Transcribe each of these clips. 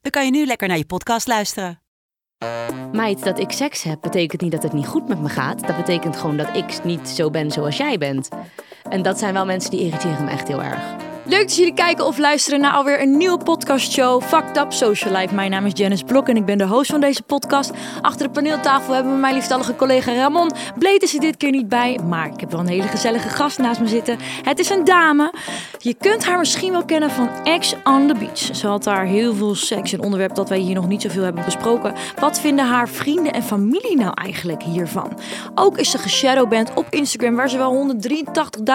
dan kan je nu lekker naar je podcast luisteren. Meid, dat ik seks heb, betekent niet dat het niet goed met me gaat. Dat betekent gewoon dat ik niet zo ben zoals jij bent. En dat zijn wel mensen die irriteren me echt heel erg. Leuk dat jullie kijken of luisteren naar alweer een nieuwe podcastshow Fucked Up Social Life. Mijn naam is Janice Blok en ik ben de host van deze podcast. Achter de paneeltafel hebben we mijn liefstallige collega Ramon. Bleed is er dit keer niet bij, maar ik heb wel een hele gezellige gast naast me zitten. Het is een dame. Je kunt haar misschien wel kennen van Ex on the Beach. Ze had daar heel veel seks, een onderwerp dat wij hier nog niet zoveel hebben besproken. Wat vinden haar vrienden en familie nou eigenlijk hiervan? Ook is ze geshadowband op Instagram, waar ze wel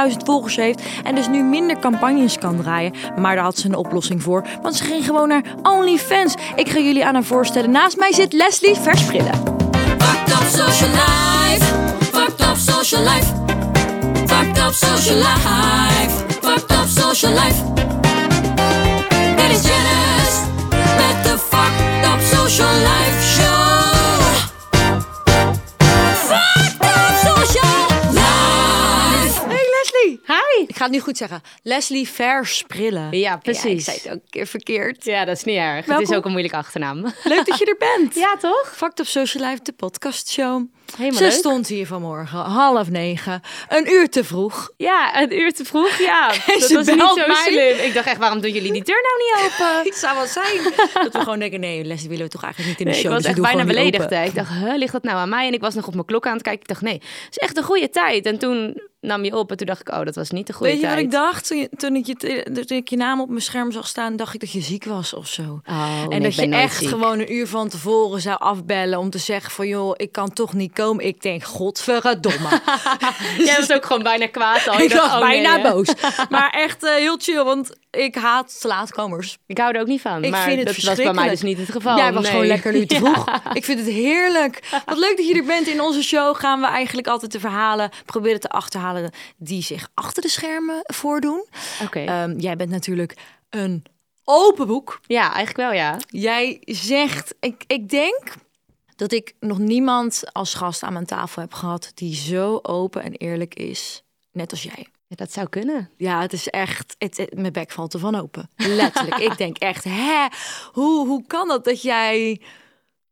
183.000 volgers heeft en dus nu minder campagnes draaien. Maar daar had ze een oplossing voor, want ze ging gewoon naar OnlyFans. Ik ga jullie aan haar voorstellen. Naast mij zit Leslie Versprillen. Fucked up social life. Fucked up social life. Fucked up social life. Fucked up social life. Dit is Janice met de Fucked up social life show. Ga het nu goed zeggen. Leslie Versprillen. Ja, precies. Ja, ik zei het ook een keer verkeerd. Ja, dat is niet erg. Het is ook een moeilijke achternaam. Leuk dat je er bent. Ja, toch? Fucked Up Social Life, de podcastshow. Helemaal Ze leuk. stond hier vanmorgen half negen. Een uur te vroeg. Ja, een uur te vroeg, ja. dat was niet zo mij. slim. Ik dacht echt, waarom doen jullie die deur nou niet open? Het zou wel zijn. dat we gewoon denken, nee, Leslie willen we toch eigenlijk niet in de Nee, ik show. was dus echt bijna beledigd. hè. Ik dacht, huh, ligt dat nou aan mij? En ik was nog op mijn klok aan het kijken. Ik dacht, nee, het is echt een goede tijd. En toen nam je op en toen dacht ik, oh, dat was niet de goede Weet je tijd. wat ik dacht? Toen, je- toen, ik je, toen ik je naam op mijn scherm zag staan, dacht ik dat je ziek was of zo. Oh, en nee, dat je echt ziek. gewoon een uur van tevoren zou afbellen om te zeggen van joh, ik kan toch niet komen. Ik denk, godverdomme. Jij was ook gewoon bijna kwaad al. Je ik dacht, was oh, bijna nee, boos. Maar echt eh, heel chill, want ik haat te laatkomers. Ik hou er ook niet van. Ik maar vind het dat was bij mij dus niet het geval. Jij was nee. gewoon lekker nu te Ja. vroeg. Ik vind het heerlijk. Wat leuk dat je er bent. In onze show gaan we eigenlijk altijd de verhalen proberen te achterhalen die zich achter de schermen voordoen. Oké. Ehm, jij bent natuurlijk een open boek. ja, eigenlijk wel, ja. Jij zegt, ik, ik denk dat ik nog niemand als gast aan mijn tafel heb gehad die zo open en eerlijk is, net als jij. Ja, Dat zou kunnen. Ja, het is echt, het, het- mijn bek valt ervan open. Letterlijk. ik denk echt, hè, hoe, hoe kan dat dat jij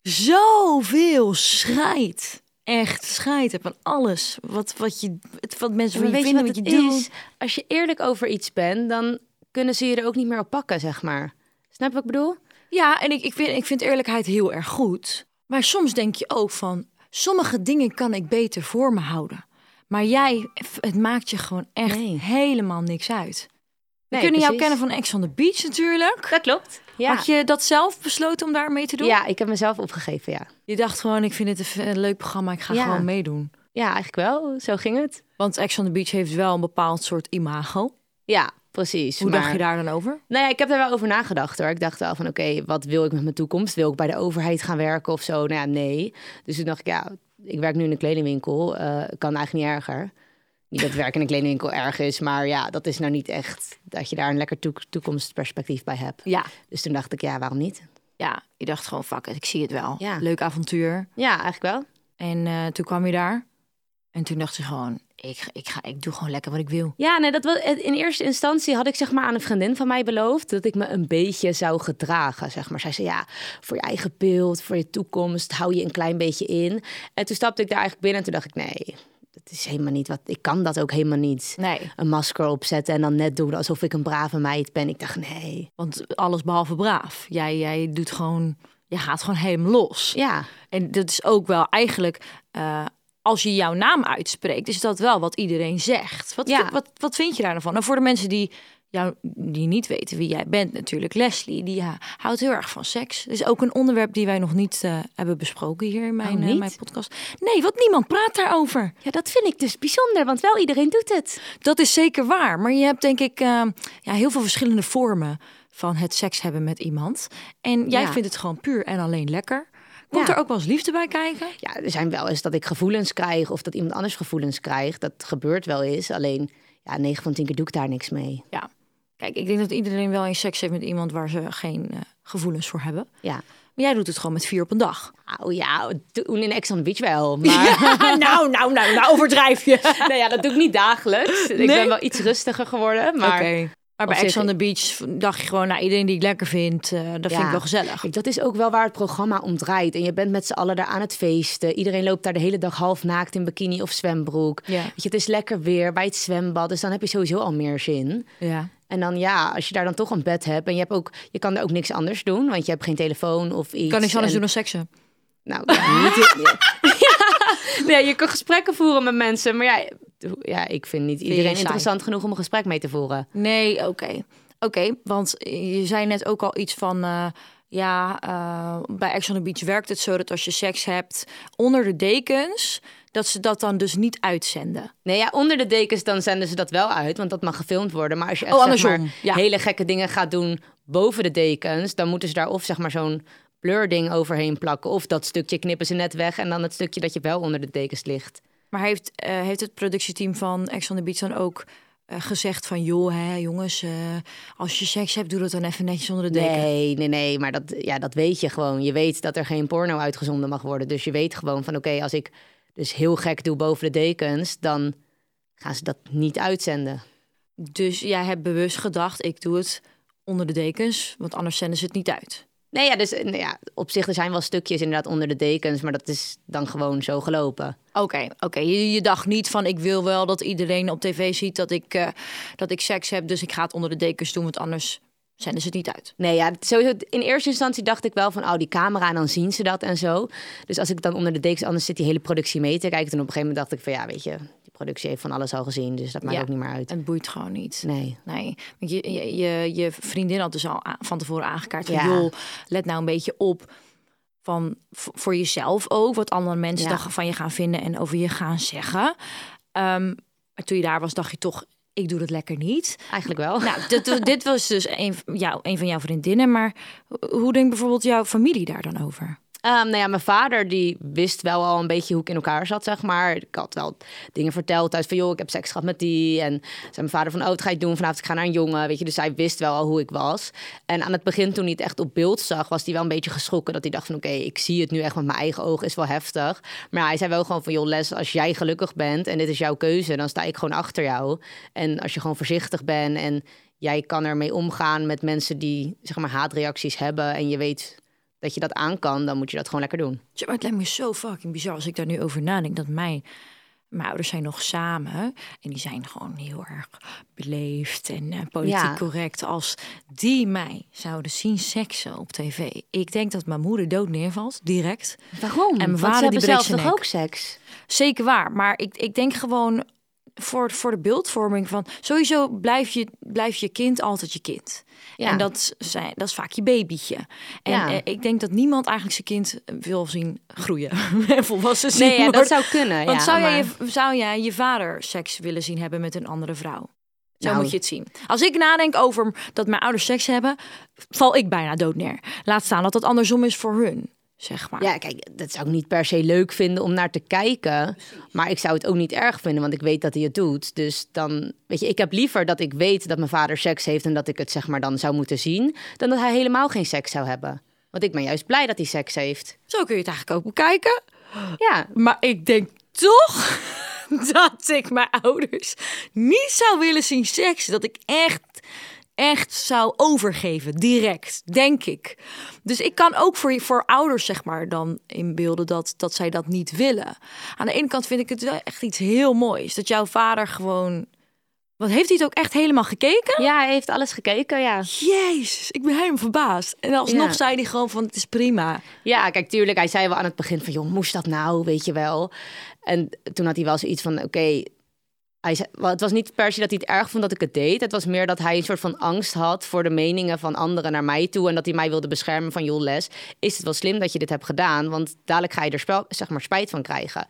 zoveel scheidt? Echt scheid hebt aan alles. Wat, wat, je, wat mensen van je weet je vinden, wat wat het je doet. is? Als je eerlijk over iets bent, dan kunnen ze je er ook niet meer op pakken, zeg maar. Snap je wat ik bedoel? Ja, en ik, ik, vind, ik vind eerlijkheid heel erg goed. Maar soms denk je ook van, sommige dingen kan ik beter voor me houden. Maar jij, het maakt je gewoon echt Nee. helemaal niks uit. We Nee, kunnen jou kennen van Ex on the Beach natuurlijk. Dat klopt. Ja. Had je dat zelf besloten om daar mee te doen? ja, ik heb mezelf opgegeven, ja. Je dacht gewoon, ik vind het een leuk programma, ik ga Ja. gewoon meedoen. Ja, eigenlijk wel. Zo ging het. Want Ex on the Beach heeft wel een bepaald soort imago. Ja, precies. Hoe maar... dacht je daar dan over? Nou ja, ik heb daar wel over nagedacht hoor. Ik dacht wel van oké, wat wil ik met mijn toekomst? Wil ik bij de overheid gaan werken of zo? Nou ja, nee. Dus toen dacht ik, ja, ik werk nu in een kledingwinkel. eh, kan eigenlijk niet erger. Niet dat werken in een kledingwinkel erg is, maar ja, dat is nou niet echt dat je daar een lekker toek- toekomstperspectief bij hebt. Ja. Dus toen dacht ik, ja, waarom niet? Ja, je dacht gewoon, fuck it, ik zie het wel. Ja. Leuk avontuur. Ja, eigenlijk wel. En eh, toen kwam je daar. En toen dacht je gewoon, ik, ga- ik, ga, ik doe gewoon lekker wat ik wil. Ja, nee, dat was, in eerste instantie had ik zeg maar aan een vriendin van mij beloofd dat ik me een beetje zou gedragen. Zeg maar. Zij zei ja, voor je eigen beeld, voor je toekomst, hou je een klein beetje in. En toen stapte ik daar eigenlijk binnen en toen dacht ik nee, dat is helemaal niet wat. Ik kan dat ook helemaal niet. Nee. Een masker opzetten en dan net doen alsof ik een brave meid ben. Ik dacht nee. Want alles behalve braaf. Jij, jij doet gewoon, je gaat gewoon helemaal los. Ja, En dat is ook wel eigenlijk, eh, als je jouw naam uitspreekt, is dat wel wat iedereen zegt. Wat, Ja. wat, wat vind je daar dan van? Nou, voor de mensen die, jou, die niet weten wie jij bent, natuurlijk, Leslie, die ja, houdt heel erg van seks. Dat is ook een onderwerp die wij nog niet eh, hebben besproken hier in mijn, Oh, eh, mijn podcast. Nee, want niemand praat daarover. ja, dat vind ik dus bijzonder, want wel iedereen doet het. Dat is zeker waar. Maar je hebt denk ik eh, ja, heel veel verschillende vormen van het seks hebben met iemand. En jij Ja. vindt het gewoon puur en alleen lekker. Komt Ja. er ook wel eens liefde bij kijken? Ja, er zijn wel eens dat ik gevoelens krijg of dat iemand anders gevoelens krijgt. Dat gebeurt wel eens. Alleen, ja, 9 van 10 keer doe ik daar niks mee. Ja. Kijk, ik denk dat iedereen wel eens seks heeft met iemand waar ze geen eh, gevoelens voor hebben. Ja. Maar jij doet het gewoon met vier op een dag. Nou ja, toen in Ex on Beach wel. Maar nou, nou, nou, nou overdrijf je. nou ja, dat doe ik niet dagelijks. Ik Nee? ben wel iets rustiger geworden. Maar Oké. Maar bij Ex on the Beach dacht je gewoon, nou, iedereen die ik lekker vind, eh, dat vind ik wel gezellig. Dat is ook wel waar het programma om draait. En je bent met z'n allen daar aan het feesten. Iedereen loopt daar de hele dag half naakt in bikini of zwembroek. Ja. Weet je, het is lekker weer bij het zwembad. Dus dan heb je sowieso al meer zin. Ja. En dan ja, als je daar dan toch een bed hebt en je, hebt ook, je kan er ook niks anders doen, want je hebt geen telefoon of iets. Ik kan niks anders En- doen dan seksen. Nou, ja, niet. Nee, je kan gesprekken voeren met mensen, maar ja, ja ik vind niet iedereen interessant genoeg om een gesprek mee te voeren. Nee, oké. Oké, want je zei net ook al iets van... eh, ja, eh, bij Ex on the Beach werkt het zo dat als je seks hebt onder de dekens... dat ze dat dan dus niet uitzenden. Nee, ja, onder de dekens dan zenden ze dat wel uit, want dat mag gefilmd worden. Maar als je echt Oh, zeg maar, ja. hele gekke dingen gaat doen boven de dekens, dan moeten ze daar of zeg maar zo'n blur-ding overheen plakken, of dat stukje knippen ze net weg en dan het stukje dat je wel onder de dekens ligt. Maar heeft, eh, heeft het productieteam van Ex on the Beach dan ook eh, gezegd van... joh, hè, jongens, eh, als je seks hebt, doe dat dan even netjes onder de deken. Nee, nee, nee, maar dat, ja, dat weet je gewoon. Je weet dat er geen porno uitgezonden mag worden. Dus je weet gewoon van oké, als ik dus heel gek doe boven de dekens, dan gaan ze dat niet uitzenden. Dus jij hebt bewust gedacht, ik doe het onder de dekens... want anders zenden ze het niet uit. Nee, ja, dus eh, nou ja, op zich er zijn wel stukjes inderdaad onder de dekens, maar dat is dan gewoon zo gelopen. Oké, oké. Je, dacht niet van ik wil wel dat iedereen op tv ziet dat ik, eh, dat ik seks heb, dus ik ga het onder de dekens doen, want anders zenden ze het niet uit. Nee, ja, sowieso, in eerste instantie dacht ik wel van, oh, die camera en dan zien ze dat en zo. Dus als ik dan onder de dekens, anders zit die hele productie mee te kijken. Toen op een gegeven moment dacht ik van, ja, weet je, die productie heeft van alles al gezien, dus dat maakt Ja. ook niet meer uit. En het boeit gewoon niet. Nee. Nee, want je, je, je, vriendin had dus al van tevoren aangekaart van... Ja. joh, let nou een beetje op van, voor jezelf ook... wat andere mensen Ja. van je gaan vinden en over je gaan zeggen. Ehm, maar toen je daar was, dacht je toch... ik doe dat lekker niet. Eigenlijk wel. Nou, dit, dit was dus een, jou, een van jouw vriendinnen. Maar hoe denkt bijvoorbeeld jouw familie daar dan over? Ehm, nou ja, mijn vader die wist wel al een beetje hoe ik in elkaar zat, zeg maar. Ik had wel dingen verteld thuis van, joh, ik heb seks gehad met die. En zei mijn vader van, oh, wat ga je doen vanavond? Ik ga naar een jongen, weet je. Dus hij wist wel al hoe ik was. En aan het begin, toen hij het echt op beeld zag, was hij wel een beetje geschrokken. Dat hij dacht van, oké, ik zie het nu echt met mijn eigen ogen, is wel heftig. Maar hij zei wel gewoon van, joh, Les, als jij gelukkig bent en dit is jouw keuze, dan sta ik gewoon achter jou. En als je gewoon voorzichtig bent en jij kan ermee omgaan met mensen die, zeg maar, haatreacties hebben en je weet dat je dat aan kan, dan moet je dat gewoon lekker doen. Ja, maar het lijkt me zo fucking bizar als ik daar nu over nadenk. Dat mijn, mijn ouders zijn nog samen. En die zijn gewoon heel erg beleefd en eh, politiek Ja. correct. Als die mij zouden zien seksen op tv. Ik denk dat mijn moeder dood neervalt, direct. Waarom? En mijn Want vader ze die hebben breekt zelf toch ook seks? Zeker waar. Maar ik, ik denk gewoon voor, voor de beeldvorming van... Sowieso blijf je, blijf je kind altijd je kind. Ja. En dat, zijn, dat is vaak je babytje. En Ja. eh, ik denk dat niemand eigenlijk zijn kind wil zien groeien. en volwassen zien Nee, ja, dat zou kunnen. Want zou, maar... jij je, zou jij je vader seks willen zien hebben met een andere vrouw? Zo Nou. moet je het zien. Als ik nadenk over dat mijn ouders seks hebben, val ik bijna dood neer. Laat staan dat het andersom is voor hun, zeg maar. Ja, kijk, dat zou ik niet per se leuk vinden om naar te kijken. Maar ik zou het ook niet erg vinden, want ik weet dat hij het doet. Dus dan, weet je, ik heb liever dat ik weet dat mijn vader seks heeft en dat ik het zeg maar dan zou moeten zien, dan dat hij helemaal geen seks zou hebben. Want ik ben juist blij dat hij seks heeft. Zo kun je het eigenlijk ook bekijken. Ja, Maar ik denk toch dat ik mijn ouders niet zou willen zien seks. Dat ik echt, echt zou overgeven, direct, denk ik. Dus ik kan ook voor, voor ouders, zeg maar, dan inbeelden dat, dat zij dat niet willen. Aan de ene kant vind ik het wel echt iets heel moois. Dat jouw vader gewoon... Wat heeft hij het ook echt helemaal gekeken? ja hij heeft alles gekeken, ja. Jezus, ik ben helemaal verbaasd. En alsnog Ja. zei hij gewoon van, het is prima. Ja, kijk, tuurlijk, hij zei wel aan het begin van, joh, moest dat nou, weet je wel. En toen had hij wel zoiets van, oké, hij zei, het was niet per se dat hij het erg vond dat ik het deed. Het was meer dat hij een soort van angst had voor de meningen van anderen naar mij toe. En dat hij mij wilde beschermen van, joh Les, is het wel slim dat je dit hebt gedaan? Want dadelijk ga je er zeg maar, spijt van krijgen.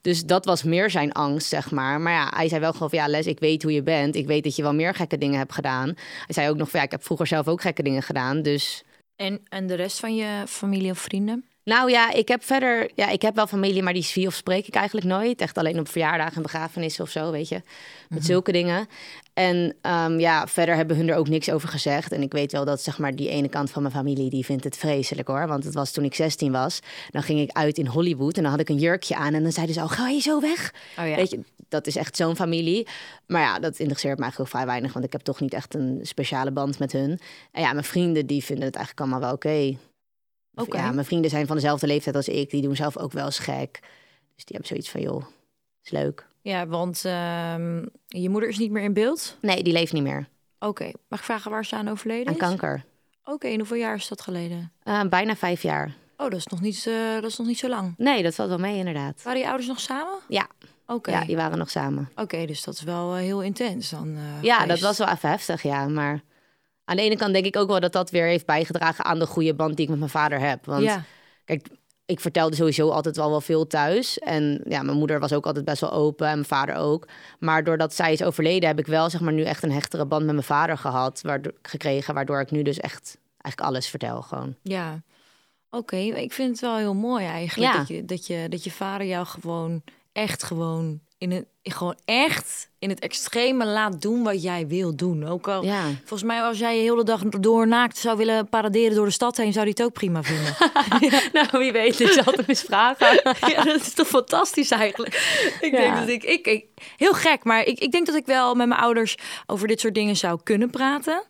Dus dat was meer zijn angst, zeg maar. Maar ja, hij zei wel gewoon van, ja Les, ik weet hoe je bent. Ik weet dat je wel meer gekke dingen hebt gedaan. Hij zei ook nog ja, ik heb vroeger zelf ook gekke dingen gedaan. Dus En, en de rest van je familie of vrienden? Nou ja, ik heb verder, ja, ik heb wel familie, maar die zie of spreek ik eigenlijk nooit. Echt alleen op verjaardagen en begrafenissen of zo, weet je. Met zulke dingen. En ehm, ja, verder hebben hun er ook niks over gezegd. En ik weet wel dat zeg maar die ene kant van mijn familie, die vindt het vreselijk hoor. Want het was toen ik 16 was. Dan ging ik uit in Hollywood en dan had ik een jurkje aan. En dan zeiden ze, oh, ga je zo weg? Oh ja. Weet je, dat is echt zo'n familie. Maar ja, dat interesseert me eigenlijk ook vrij weinig. Want ik heb toch niet echt een speciale band met hun. En ja, mijn vrienden, die vinden het eigenlijk allemaal wel oké. Of. Ja, mijn vrienden zijn van dezelfde leeftijd als ik. Die doen zelf ook wel eens gek. Dus die hebben zoiets van, joh, is leuk. Ja, want ehm, je moeder is niet meer in beeld. Nee, die leeft niet meer. Oké, mag ik vragen waar ze aan overleden Aan is? kanker. Oké, en hoeveel jaar is dat geleden? Eh, bijna vijf jaar. Oh, dat is nog niet, eh, dat is nog niet zo lang. Nee, dat valt wel mee inderdaad. Waren je ouders nog samen? Ja, Oké, ja die waren nog samen. Oké, dus dat is wel eh, heel intens dan. Ja, dat was wel even heftig, ja. Maar aan de ene kant denk ik ook wel dat dat weer heeft bijgedragen aan de goede band die ik met mijn vader heb. Want Ja, kijk, ik vertelde sowieso altijd wel wel veel thuis. En ja, mijn moeder was ook altijd best wel open en mijn vader ook. Maar doordat zij is overleden, heb ik wel zeg maar nu echt een hechtere band met mijn vader gehad. Waardoor, gekregen, waardoor ik nu dus echt eigenlijk alles vertel gewoon. ja. Oké, ik vind het wel heel mooi eigenlijk Ja. dat, je, dat, je, dat je vader jou gewoon echt gewoon in gewoon echt in het extreme laat doen wat jij wil doen. Ook al Ja. volgens mij als jij je hele dag door naakt zou willen paraderen door de stad heen, zou hij het ook prima vinden. nou, wie weet, ik zal het eens vragen. ja, dat is toch fantastisch eigenlijk. Ik Ja. denk dat ik, ik, ik heel gek, maar ik, ik denk dat ik wel met mijn ouders over dit soort dingen zou kunnen praten.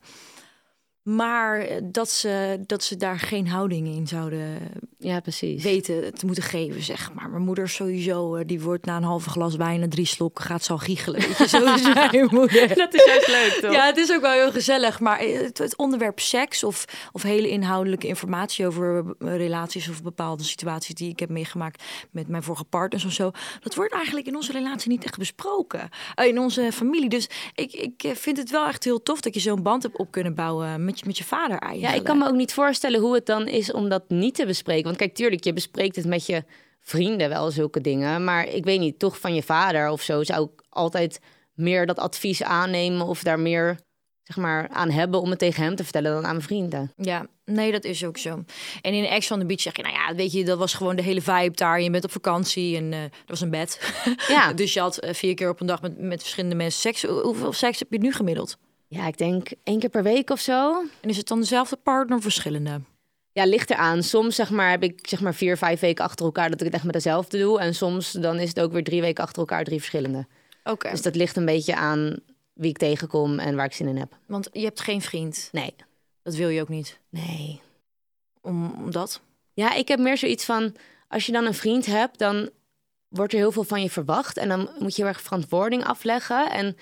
Maar eh, dat ze, dat ze daar geen houding in zouden Ja, precies. weten te moeten geven, zeg maar. Mijn moeder sowieso, eh, die wordt na een halve glas wijn en drie slokken gaat zo giechelen. Weet je, zo is mijn moeder. Dat is juist leuk, toch? Ja, het is ook wel heel gezellig. Maar het, het onderwerp seks of, of hele inhoudelijke informatie over eh, relaties of bepaalde situaties die ik heb meegemaakt met mijn vorige partners of zo, dat wordt eigenlijk in onze relatie niet echt besproken. Eh, in onze familie. Dus ik, ik eh, vind het wel echt heel tof dat je zo'n band hebt op kunnen bouwen met met je vader Ja, eigenlijk. ik kan me ook niet voorstellen hoe het dan is om dat niet te bespreken. Want kijk, tuurlijk, je bespreekt het met je vrienden wel, zulke dingen. Maar ik weet niet, toch van je vader of zo zou ik altijd meer dat advies aannemen of daar meer zeg maar, aan hebben om het tegen hem te vertellen dan aan mijn vrienden. Ja, nee, dat is ook zo. En in Ex on the Beach zeg je, nou ja, weet je, dat was gewoon de hele vibe daar. Je bent op vakantie en eh er was een bed. Ja. dus je had eh, vier keer op een dag met, met verschillende mensen seks. Hoe- Hoeveel seks heb je nu gemiddeld? Ja, ik denk één keer per week of zo. En is het dan dezelfde partner of verschillende? Ja, ligt eraan. Soms zeg maar, heb ik zeg maar vier, vijf weken achter elkaar dat ik het echt met dezelfde doe. En soms dan is het ook weer drie weken achter elkaar drie verschillende. Oké, Dus dat ligt een beetje aan wie ik tegenkom en waar ik zin in heb. want je hebt geen vriend. Nee, Dat wil je ook niet. nee. Om, omdat? Ja, ik heb meer zoiets van, als je dan een vriend hebt, dan wordt er heel veel van je verwacht. En dan moet je heel erg verantwoording afleggen. En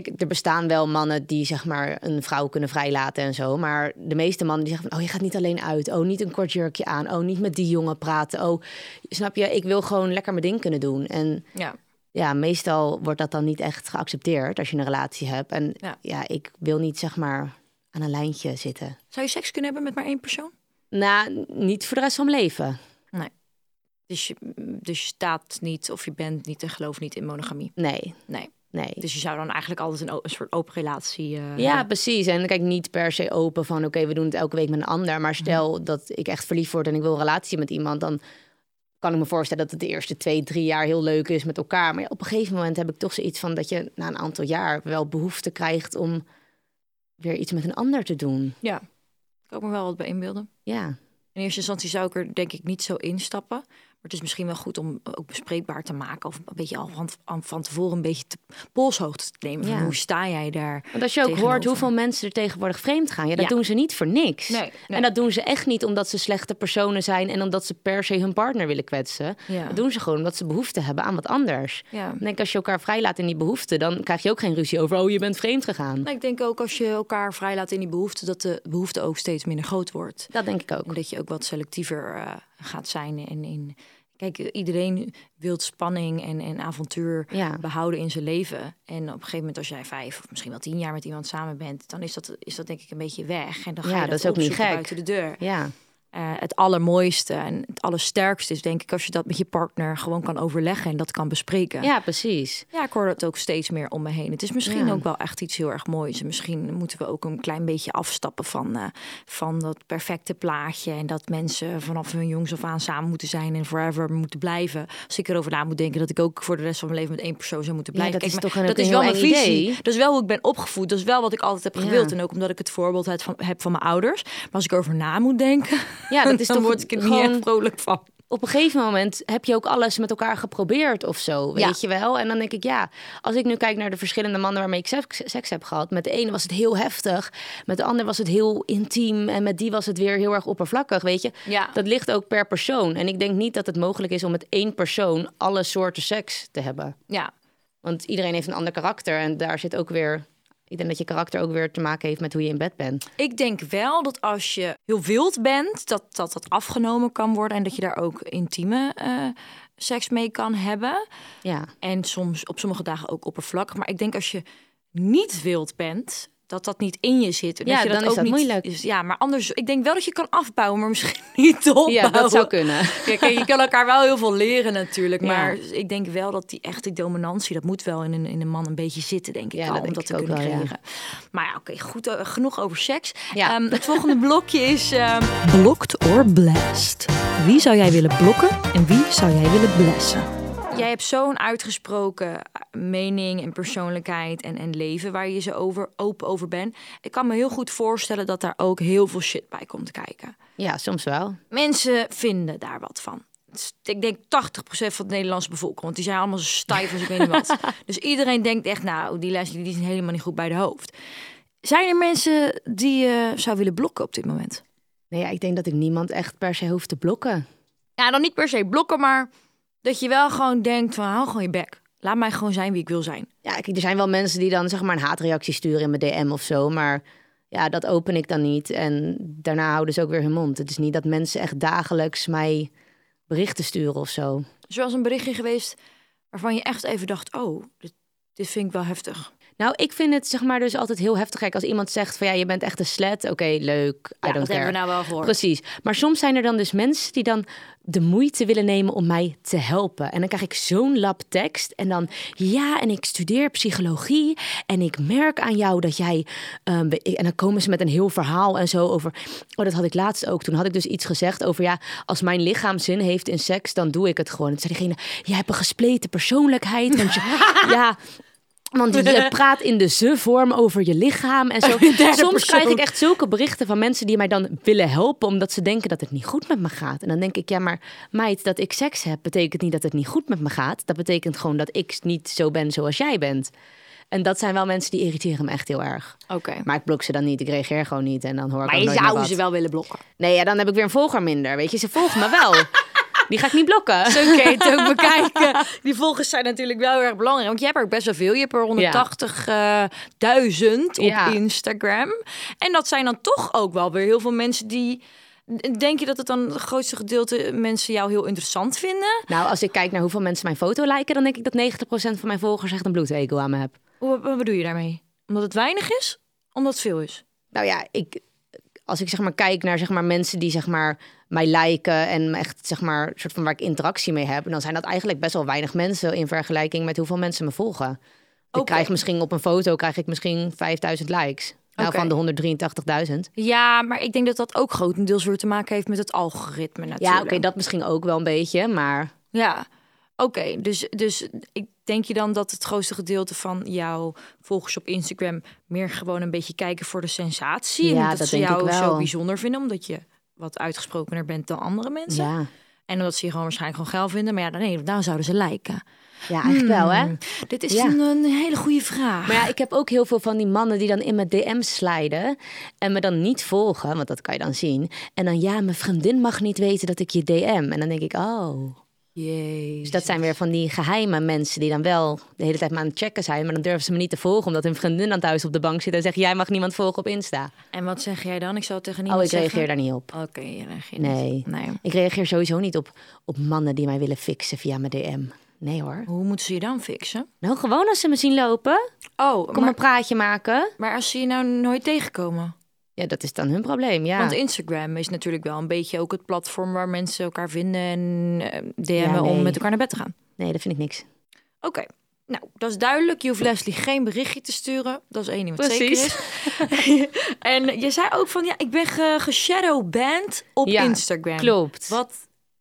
kijk, er bestaan wel mannen die zeg maar een vrouw kunnen vrijlaten en zo. Maar de meeste mannen die zeggen van, oh, je gaat niet alleen uit. Oh, niet een kort jurkje aan. Oh, niet met die jongen praten. Oh, snap je, ik wil gewoon lekker mijn ding kunnen doen. En Ja. ja, meestal wordt dat dan niet echt geaccepteerd als je een relatie hebt. En Ja. ja, ik wil niet zeg maar aan een lijntje zitten. Zou je seks kunnen hebben met maar één persoon? Nou, niet voor de rest van mijn leven. Dus je, dus je staat niet of je bent niet en gelooft niet in monogamie. Nee, Nee. Nee. Dus je zou dan eigenlijk altijd een, een soort open relatie eh, Ja, precies. En kijk, niet per se open van... oké, we doen het elke week met een ander. Maar stel dat ik echt verliefd word en ik wil een relatie met iemand... dan kan ik me voorstellen dat het de eerste twee, drie jaar heel leuk is met elkaar. Maar ja, op een gegeven moment heb ik toch zoiets van... dat je na een aantal jaar wel behoefte krijgt om weer iets met een ander te doen. Ja, ik kan me wel wat bij inbeelden. Ja, In eerste instantie zou ik er denk ik niet zo instappen. Maar het is misschien wel goed om ook bespreekbaar te maken. Of een beetje al van, van, tevoren een beetje te, polshoogte te nemen. Van hoe sta jij daar? want als je ook hoort hoeveel mensen er tegenwoordig vreemd gaan... ja, dat Ja. doen ze niet voor niks. Nee, nee. En dat doen ze echt niet omdat ze slechte personen zijn... en omdat ze per se hun partner willen kwetsen. Ja. Dat doen ze gewoon omdat ze behoefte hebben aan wat anders. Ik denk als je elkaar vrijlaat in die behoefte, dan krijg je ook geen ruzie over, oh je bent vreemd gegaan. Nou, ik denk ook als je elkaar vrijlaat in die behoefte, dat de behoefte ook steeds minder groot wordt. Dat denk ik ook. En dat je ook wat selectiever eh, gaat zijn in, in Kijk, iedereen wil spanning en, en avontuur Ja. behouden in zijn leven. En op een gegeven moment, als jij vijf of misschien wel tien jaar met iemand samen bent, dan is dat, is dat denk ik een beetje weg. En dan ga Ja, je dat dat, is ook niet gek. buiten de deur. Ja. Eh, het allermooiste en het allersterkste is denk ik als je dat met je partner gewoon kan overleggen en dat kan bespreken. ja, precies. Ja, ik hoor dat ook steeds meer om me heen. Het is misschien Ja. ook wel echt iets heel erg moois. En misschien moeten we ook een klein beetje afstappen van, eh, van dat perfecte plaatje. En dat mensen vanaf hun jongs af aan samen moeten zijn en forever moeten blijven. Als ik erover na moet denken dat ik ook voor de rest van mijn leven met één persoon zou moeten Ja, blijven. dat is toch een- dat is wel mijn visie. idee. Dat is wel hoe ik ben opgevoed. Dat is wel wat ik altijd heb Ja. gewild. En ook omdat ik het voorbeeld heb van, heb van mijn ouders. Maar als ik erover na moet denken, Ja, dat is dan toch word ik er niet gewoon- echt vrolijk van. op een gegeven moment heb je ook alles met elkaar geprobeerd of zo, weet Ja. je wel? En dan denk ik, ja, als ik nu kijk naar de verschillende mannen waarmee ik seks, seks heb gehad, met de ene was het heel heftig, met de ander was het heel intiem en met die was het weer heel erg oppervlakkig, weet je? Ja. Dat ligt ook per persoon. En ik denk niet dat het mogelijk is om met één persoon alle soorten seks te hebben. Ja, Want iedereen heeft een ander karakter en daar zit ook weer... Ik denk dat je karakter ook weer te maken heeft met hoe je in bed bent. Ik denk wel dat als je heel wild bent, dat dat, dat afgenomen kan worden en dat je daar ook intieme eh, seks mee kan hebben. Ja, En soms op sommige dagen ook oppervlakkig. Maar ik denk als je niet wild bent, dat dat niet in je zit. En Ja, dat je dat dan is ook dat niet, moeilijk. is- ja, maar anders, ik denk wel dat je kan afbouwen, maar misschien niet opbouwen. ja dat zou kunnen. Kijk, je kan elkaar wel heel veel leren natuurlijk. Ja. Maar ik denk wel dat die echte dominantie, dat moet wel in een, in een man een beetje zitten, denk ik Ja, al, dat om dat te kunnen wel, ja. Maar ja, oké, goed, eh, genoeg over seks. Ja. Ehm, het volgende blokje is ehm blocked or blessed. Wie zou jij willen blokken en wie zou jij willen blessen? Jij hebt zo'n uitgesproken eh, mening en persoonlijkheid en, en leven waar je zo over, open over bent. Ik kan me heel goed voorstellen dat daar ook heel veel shit bij komt kijken. Ja, soms wel. Mensen vinden daar wat van. Is- Ik denk 80% van de Nederlandse bevolking, want die zijn allemaal zo stijf als ik weet niet wat. Dus iedereen denkt echt, nou, die Leslie die is helemaal niet goed bij de hoofd. Zijn er mensen die je zou willen blokken op dit moment? Nee, ja, ik denk dat ik niemand echt per se hoef te blokken. Ja, dan niet per se blokken, maar dat je wel gewoon denkt van, hou gewoon je bek. Laat mij gewoon zijn wie ik wil zijn. Ja, kijk, er zijn wel mensen die dan zeg maar een haatreactie sturen in mijn DM of zo. Maar ja, dat open ik dan niet. En daarna houden ze ook weer hun mond. Het is niet dat mensen echt dagelijks mij berichten sturen of zo. Is wel eens een berichtje geweest waarvan je echt even dacht, oh, dit, dit vind ik wel heftig. Nou, ik vind het zeg maar dus altijd heel heftig. Kijk, als iemand zegt van ja, je bent echt een slet. Oké, leuk. I Ja, don't dat care. hebben we nou wel gehoord. Precies. Maar soms zijn er dan dus mensen die dan de moeite willen nemen om mij te helpen. En dan krijg ik zo'n lap tekst. En dan, ja, en ik studeer psychologie. En ik merk aan jou dat jij. ehm, en dan komen ze met een heel verhaal en zo over. Oh, dat had ik laatst ook. Toen had ik dus iets gezegd over, ja, als mijn lichaam zin heeft in seks, dan doe ik het gewoon. En toen zei diegene, jij hebt een gespleten persoonlijkheid. Want je, ja. Want je praat in de ze-vorm over je lichaam en zo. Soms krijg ik echt zulke berichten van mensen die mij dan willen helpen... omdat ze denken dat het niet goed met me gaat. En dan denk ik, ja, maar meid, dat ik seks heb... betekent niet dat het niet goed met me gaat. Dat betekent gewoon dat ik niet zo ben zoals jij bent. En dat zijn wel mensen die irriteren me echt heel erg. Oké. Maar ik blok ze dan niet, ik reageer gewoon niet. En dan hoor ik Maar je nooit meer zou ze wel willen blokken. Nee, ja, dan heb ik weer een volger minder. Weet je, ze volgen me wel. Die ga ik niet blokken. Zo kun je het ook bekijken. Die volgers zijn natuurlijk wel heel erg belangrijk. Want je hebt er ook best wel veel. Je hebt er 180.000 op Ja. Instagram. En dat zijn dan toch ook wel weer heel veel mensen die... Denk je dat het dan het grootste gedeelte mensen jou heel interessant vinden? Nou, als ik kijk naar hoeveel mensen mijn foto liken... dan denk ik dat 90% van mijn volgers echt een bloedhekel aan me heb. Hoe, wat bedoel je daarmee? Omdat het weinig is? Omdat het veel is? Nou ja, ik, als ik zeg maar kijk naar zeg maar, mensen die zeg maar, mij liken en echt zeg maar, soort van waar ik interactie mee heb, dan zijn dat eigenlijk best wel weinig mensen in vergelijking met hoeveel mensen me volgen. Ik krijg misschien op een foto krijg ik misschien 5000 likes. Nou, van de 183.000. Ja, maar ik denk dat dat ook grotendeels weer te maken heeft met het algoritme natuurlijk. Ja, oké, dat misschien ook wel een beetje, maar Ja, oké. Dus, dus ik denk je dan dat het grootste gedeelte van jouw volgers op Instagram meer gewoon een beetje kijken voor de sensatie? en Ja, dat, dat ze denk ik jou zo bijzonder vinden, omdat je wat uitgesprokener bent dan andere mensen. ja. En omdat ze je gewoon waarschijnlijk gewoon geil vinden. Maar ja, nee, dan zouden ze lijken. Ja, eigenlijk wel, hè? Dit is Ja. een, een hele goede vraag. Maar ja, ik heb ook heel veel van die mannen die dan in mijn DM's sliden en me dan niet volgen, want dat kan je dan zien. En dan ja, mijn vriendin mag niet weten dat ik je DM. En dan denk ik, oh, Jezus. Dus dat zijn weer van die geheime mensen die dan wel de hele tijd maar aan het checken zijn. Maar dan durven ze me niet te volgen omdat hun vriendin aan het huis op de bank zit en zegt: Jij mag niemand volgen op Insta. En wat zeg jij dan? Ik zou het tegen Oh, niemand ik reageer zeggen. daar niet op. Oké, je reageert Nee. niet. Nee. Ik reageer sowieso niet op, op mannen die mij willen fixen via mijn DM. Nee hoor. Hoe moeten ze je dan fixen? Nou, gewoon als ze me zien lopen, Oh, kom maar, een praatje maken. maar als ze je nou nooit tegenkomen? Ja, dat is dan hun probleem, ja. Want Instagram is natuurlijk wel een beetje ook het platform waar mensen elkaar vinden en eh, DM'en Ja, nee. om met elkaar naar bed te gaan. Nee, dat vind ik niks. Oké, nou, dat is duidelijk. Je hoeft Leslie geen berichtje te sturen. Dat is één ding wat Precies. zeker is. en je zei ook van, ja, ik ben ge- geshadowband op Ja, Instagram. Klopt. Wat?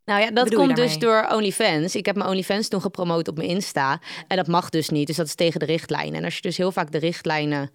Nou ja, dat bedoel komt dus door OnlyFans. Ik heb mijn OnlyFans toen gepromoot op mijn Insta. En dat mag dus niet. Dus dat is tegen de richtlijnen. En als je dus heel vaak de richtlijnen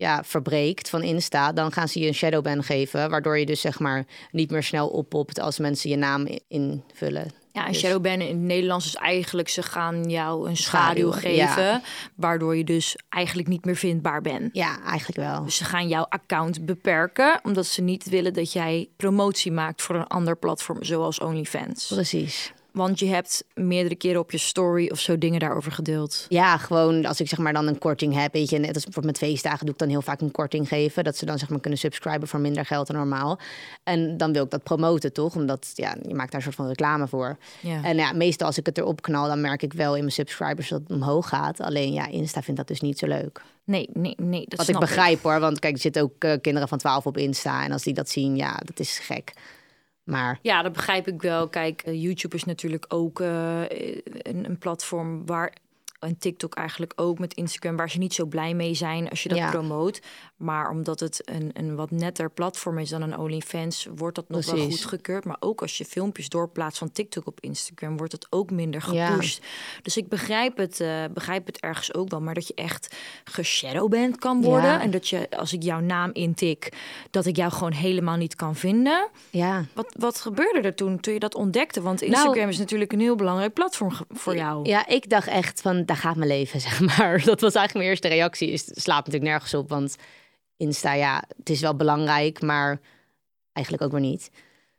ja, verbreekt van Insta, dan gaan ze je een shadowban geven. Waardoor je dus zeg maar niet meer snel oppopt als mensen je naam invullen. Ja, een Dus- shadowban in het Nederlands is eigenlijk, ze gaan jou een schaduw, Schaduw, geven, ja. waardoor je dus eigenlijk niet meer vindbaar bent. Ja, eigenlijk wel. Dus ze gaan jouw account beperken, omdat ze niet willen dat jij promotie maakt voor een ander platform, zoals OnlyFans. Precies. Want je hebt meerdere keren op je story of zo dingen daarover gedeeld. Ja, gewoon als ik zeg maar dan een korting heb, weet je, net als bijvoorbeeld met feestdagen doe ik dan heel vaak een korting geven, dat ze dan zeg maar kunnen subscriben voor minder geld dan normaal. En dan wil ik dat promoten, toch? Omdat ja, je maakt daar een soort van reclame voor. Ja. En ja, meestal als ik het erop knal, dan merk ik wel in mijn subscribers dat het omhoog gaat. Alleen ja, Insta vindt dat dus niet zo leuk. Nee, nee, nee. Dat Wat ik snap begrijp hoor, want kijk, er zitten ook eh, kinderen van 12 op Insta en als die dat zien, ja, dat is gek. Maar Ja, dat begrijp ik wel. Kijk, eh, YouTube is natuurlijk ook eh, een, een platform waar. En TikTok eigenlijk ook met Instagram, waar ze niet zo blij mee zijn als je dat Ja. promoot. Maar omdat het een, een wat netter platform is dan een OnlyFans, wordt dat nog wel Precies. goedgekeurd. Maar ook als je filmpjes doorplaatst van TikTok op Instagram, wordt het ook minder Ja. gepusht. Dus ik begrijp het, eh, begrijp het ergens ook wel. Maar dat je echt geshadowband kan worden. Ja. En dat je, als ik jouw naam intik, dat ik jou gewoon helemaal niet kan vinden. ja, Wat, wat gebeurde er toen, toen je dat ontdekte? Want Instagram Nou- is natuurlijk een heel belangrijk platform voor jou. Ja, ik dacht echt van, daar gaat mijn leven, zeg maar. Dat was eigenlijk mijn eerste reactie. Is, slaat natuurlijk nergens op, want Insta, ja, het is wel belangrijk, maar eigenlijk ook weer niet.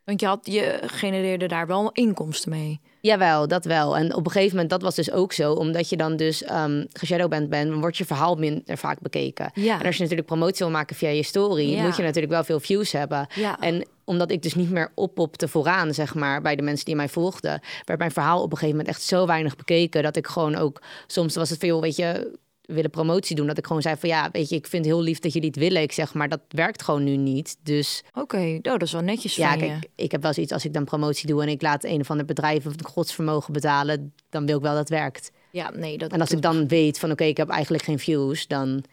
Want je, had, je genereerde daar wel inkomsten mee. Jawel, dat wel. En op een gegeven moment, dat was dus ook zo, omdat je dan dus um, geshadowband bent, wordt je verhaal minder vaak bekeken. Ja. En als je natuurlijk promotie wil maken via je story, Ja. moet je natuurlijk wel veel views hebben. Ja. En omdat ik dus niet meer oppopte vooraan, zeg maar, bij de mensen die mij volgden, werd mijn verhaal op een gegeven moment echt zo weinig bekeken dat ik gewoon ook, soms was het veel, weet je, willen promotie doen, dat ik gewoon zei van ja, weet je, ik vind het heel lief dat jullie het willen. Ik zeg maar, dat werkt gewoon nu niet. Dus Oké, oh, dat is wel netjes ja, van kijk, je. ik heb wel zoiets als ik dan promotie doe en ik laat een of ander bedrijf of een godsvermogen betalen, dan wil ik wel dat werkt. Ja, nee, dat, En als ik dan weet van oké, ik heb eigenlijk geen views, dan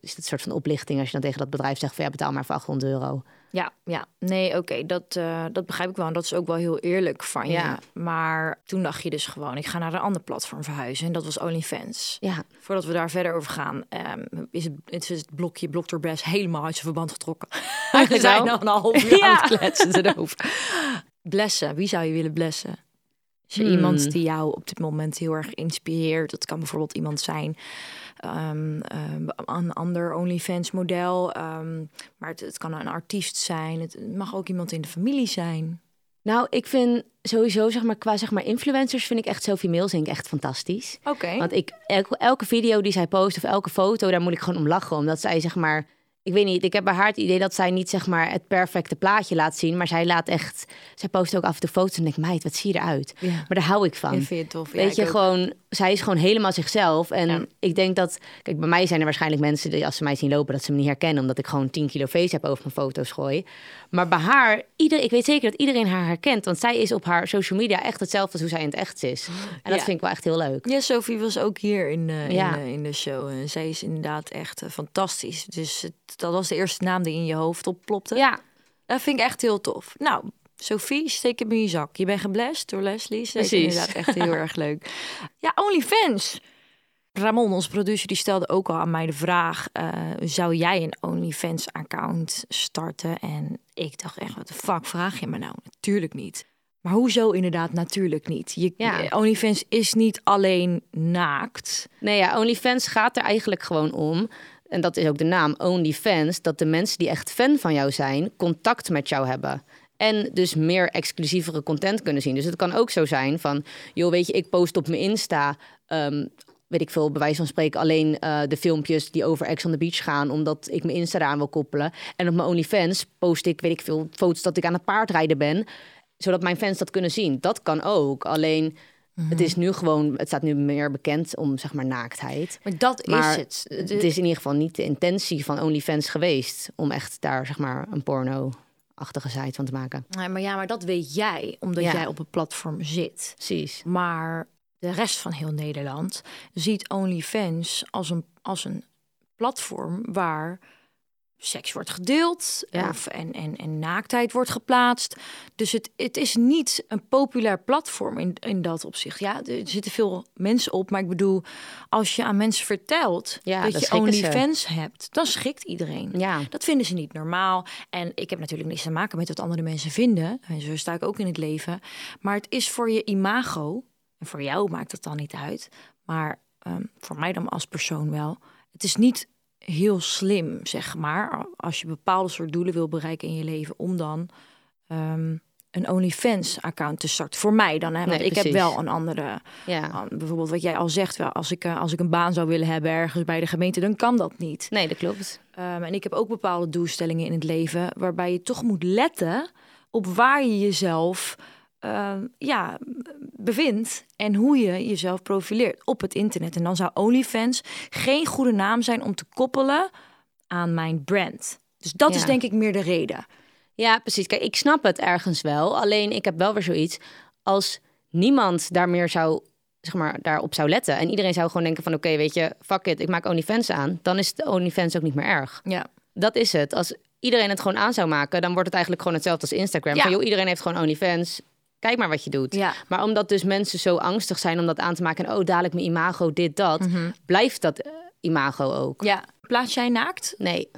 is het een soort van oplichting als je dan tegen dat bedrijf zegt van ja, betaal maar voor 800 euro. Ja, ja. Nee, oké, dat, eh, dat begrijp ik wel. En dat is ook wel heel eerlijk van je. Ja. Maar toen dacht je dus gewoon, ik ga naar een ander platform verhuizen. En dat was OnlyFans. Ja, Voordat we daar verder over gaan, ehm, is, het, het, is het blokje Blok door Best helemaal uit zijn verband getrokken. we Eigenlijk zijn wel. al een half uur aan het kletsen erover. Blessen, wie zou je willen blessen? Is er Hmm. iemand die jou op dit moment heel erg inspireert? Dat kan bijvoorbeeld iemand zijn, ehm, ehm, een ander OnlyFans model. ehm, maar het, het kan een artiest zijn. Het mag ook iemand in de familie zijn. nou ik vind sowieso zeg maar qua zeg maar influencers vind ik echt Sophie Milzink echt fantastisch. Oké. Want ik, elke, elke video die zij post of elke foto, daar moet ik gewoon om lachen. Omdat zij zeg maar, ik weet niet, ik heb bij haar het idee dat zij niet zeg maar het perfecte plaatje laat zien. Maar zij laat echt, zij post ook af en toe foto's en denk ik, meid, wat zie je eruit? Ja. Maar daar hou ik van. Ja, vind je het tof? Weet je, gewoon, zij is gewoon helemaal zichzelf. En Ja. ik denk dat, kijk, bij mij zijn er waarschijnlijk mensen die als ze mij zien lopen, dat ze me niet herkennen, omdat ik gewoon 10 kilo face heb over mijn foto's gooi. Maar bij haar, ieder, ik weet zeker dat iedereen haar herkent, want zij is op haar social media echt hetzelfde als hoe zij in het echt is. En dat vind ik wel echt heel leuk. Ja, Sophie was ook hier in, eh, in, Ja. eh, in de show. En zij is inderdaad echt eh, fantastisch. Dus het, dat was de eerste naam die in je hoofd opplopte. Ja, Dat vind ik echt heel tof. Nou, Sophie, steek hem in je zak. Je bent geblest door Leslie. Is Precies. inderdaad echt heel erg leuk. Ja, OnlyFans. Ramon, ons producer, die stelde ook al aan mij de vraag... eh, zou jij een OnlyFans-account starten? En ik dacht echt, wat de fuck vraag je me nou? Natuurlijk niet. Maar hoezo inderdaad natuurlijk niet? Je, Ja. OnlyFans is niet alleen naakt. Nee, ja, OnlyFans gaat er eigenlijk gewoon om. En dat is ook de naam, OnlyFans. Dat de mensen die echt fan van jou zijn, contact met jou hebben. En dus meer exclusievere content kunnen zien. Dus het kan ook zo zijn van, joh, weet je, ik post op mijn Insta, ehm, weet ik veel, bij wijze van spreken, alleen eh, de filmpjes die over Ex on the Beach gaan, omdat ik mijn Insta eraan wil koppelen. En op mijn OnlyFans post ik, weet ik veel, foto's dat ik aan het paardrijden ben, zodat mijn fans dat kunnen zien. Dat kan ook. Alleen, het is nu gewoon, het staat nu meer bekend om, zeg maar, naaktheid. Maar dat Maar is het. Het is in ieder geval niet de intentie van OnlyFans geweest om echt daar, zeg maar, een porno-achtige site van te maken. Nee, maar ja, maar dat weet jij, omdat Ja. jij op een platform zit. Precies. Maar de rest van heel Nederland ziet OnlyFans als een, als een platform waar seks wordt gedeeld Ja. of, en, en, en naaktheid wordt geplaatst. Dus het, het is niet een populair platform in, in dat opzicht. Ja, er zitten veel mensen op, maar ik bedoel, als je aan mensen vertelt Ja, dat je. OnlyFans hebt, dan schikt iedereen. Ja. Dat vinden ze niet normaal. En ik heb natuurlijk niks te maken met wat andere mensen vinden. En zo sta ik ook in het leven. Maar het is voor je imago. En voor jou maakt het dan niet uit. Maar ehm, voor mij dan als persoon wel. Het is niet heel slim, zeg maar. Als je bepaalde soort doelen wil bereiken in je leven. Om dan ehm, een OnlyFans-account te starten. Voor mij dan, hè? Want Nee, ik heb wel een andere... Ja. ah, bijvoorbeeld wat jij al zegt. Wel, als, ik, eh, als ik een baan zou willen hebben ergens bij de gemeente... dan kan dat niet. Nee, dat klopt. Um, en ik heb ook bepaalde doelstellingen in het leven waarbij je toch moet letten op waar je jezelf um, ja, bevindt en hoe je jezelf profileert op het internet. En dan zou OnlyFans geen goede naam zijn om te koppelen aan mijn brand. Dus dat is denk ik meer de reden. Ja, precies. Kijk, ik snap het ergens wel. Alleen ik heb wel weer zoiets. Als niemand daar meer zou, zeg maar, daarop zou letten. En iedereen zou gewoon denken van... oké, weet je, fuck it, ik maak OnlyFans aan. Dan is de OnlyFans ook niet meer erg. Ja. Dat is het. Als iedereen het gewoon aan zou maken... dan wordt het eigenlijk gewoon hetzelfde als Instagram. Ja. Van, joh, iedereen heeft gewoon OnlyFans. Kijk maar wat je doet. Ja. Maar omdat dus mensen zo angstig zijn om dat aan te maken... en oh, dadelijk mijn imago, dit, dat... Mhm. blijft dat eh, imago ook. ja. Plaats jij naakt? Nee.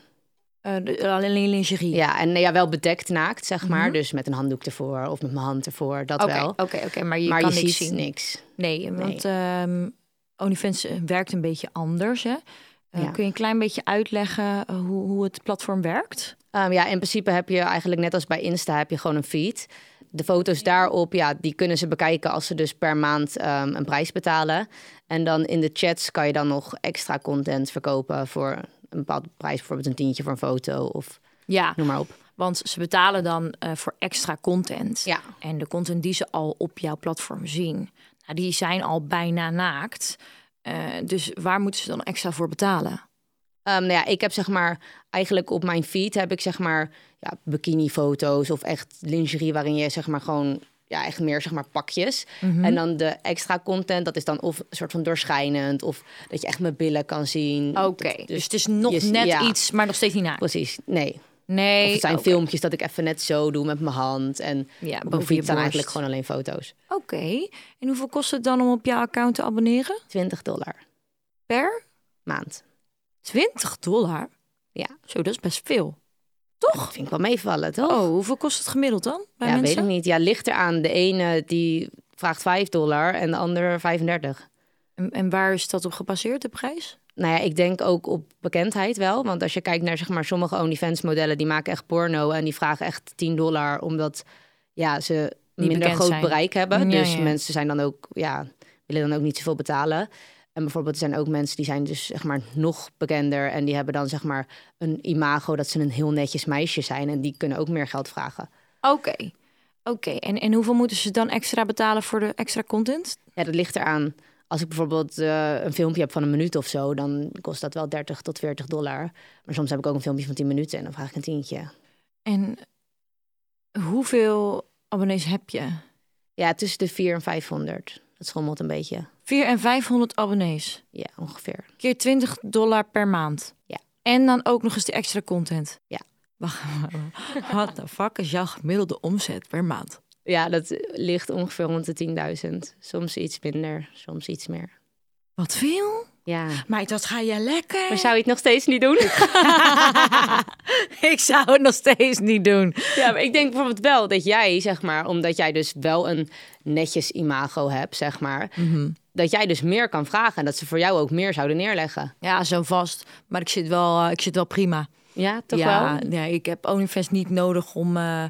Eh, alleen lingerie? Ja, en ja, wel bedekt naakt, zeg maar. Dus met een handdoek ervoor of met mijn hand ervoor, dat wel. oké, oké. Maar je maar kan je niks ziet zien. niks. Nee, want ehm OnlyFans eh, werkt een beetje anders. Hè? Eh, Ja. Kun je een klein beetje uitleggen eh, hoe, hoe het platform werkt? Ehm, ja, in principe heb je eigenlijk net als bij Insta heb je gewoon een feed. De foto's daarop, ja, die kunnen ze bekijken als ze dus per maand ehm, een prijs betalen. En dan in de chats kan je dan nog extra content verkopen voor een bepaalde prijs. Bijvoorbeeld een tientje voor een foto of Ja, noem maar op. want ze betalen dan eh, voor extra content. Ja. En de content die ze al op jouw platform zien, nou, die zijn al bijna naakt. Eh, dus waar moeten ze dan extra voor betalen? Ehm, nou ja, ik heb zeg maar eigenlijk op mijn feed heb ik zeg maar ja, bikini-foto's of echt lingerie waarin je zeg maar gewoon ja, echt meer zeg maar pakjes. Mhm. En dan de extra content, dat is dan of een soort van doorschijnend of dat je echt mijn billen kan zien. Oké, Dat- dus het is nog je- net ja, iets, maar nog steeds niet naakt. Precies, nee. Nee, Of het zijn filmpjes dat ik even net zo doe met mijn hand. En Ja, boven eigenlijk gewoon alleen foto's. Oké, en hoeveel kost het dan om op jouw account te abonneren? 20 dollar Per? maand. 20 dollar? Ja, Zo, dat is best veel. dat vind ik wel meevallen, toch? Oh, hoeveel kost het gemiddeld dan bij ja, mensen? weet ik niet. Ja, ligt eraan. De ene die vraagt 5 dollar en de ander 35. En, en waar is dat op gebaseerd, de prijs? Nou ja, ik denk ook op bekendheid wel. Want als je kijkt naar zeg maar, sommige OnlyFans-modellen, die maken echt porno en die vragen echt 10 dollar, omdat ja, ze minder groot zijn. bereik hebben. Ja, dus ja. mensen zijn dan ook, ja, willen dan ook niet zoveel betalen. En bijvoorbeeld er zijn ook mensen die zijn dus zeg maar nog bekender en die hebben dan zeg maar een imago dat ze een heel netjes meisje zijn en die kunnen ook meer geld vragen. Oké. Oké, en, en hoeveel moeten ze dan extra betalen voor de extra content? Ja, dat ligt eraan. Als ik bijvoorbeeld eh, een filmpje heb van een minuut of zo, dan kost dat wel 30 tot 40 dollar. Maar soms heb ik ook een filmpje van 10 minuten en dan vraag ik een tientje. En hoeveel abonnees heb je? Ja, tussen de 4 en 500. Dat schommelt een beetje. 4 en 500 abonnees. Ja, ongeveer. Keer 20 dollar per maand. Ja. En dan ook nog eens de extra content. Ja. Wacht, wat de fuck is jouw gemiddelde omzet per maand? Ja, dat ligt ongeveer rond de 10.000. Soms iets minder, soms iets meer. Wat veel? Ja. Maar dat ga je lekker. Maar zou je het nog steeds niet doen? ik zou het nog steeds niet doen. ja, maar ik denk bijvoorbeeld wel dat jij, zeg maar, omdat jij dus wel een netjes imago hebt, zeg maar, dat jij dus meer kan vragen en dat ze voor jou ook meer zouden neerleggen. Ja, zo vast. Maar ik zit wel, eh, ik zit wel prima. Ja, toch ja, wel? ja, ik heb OnlyFans niet nodig om, eh,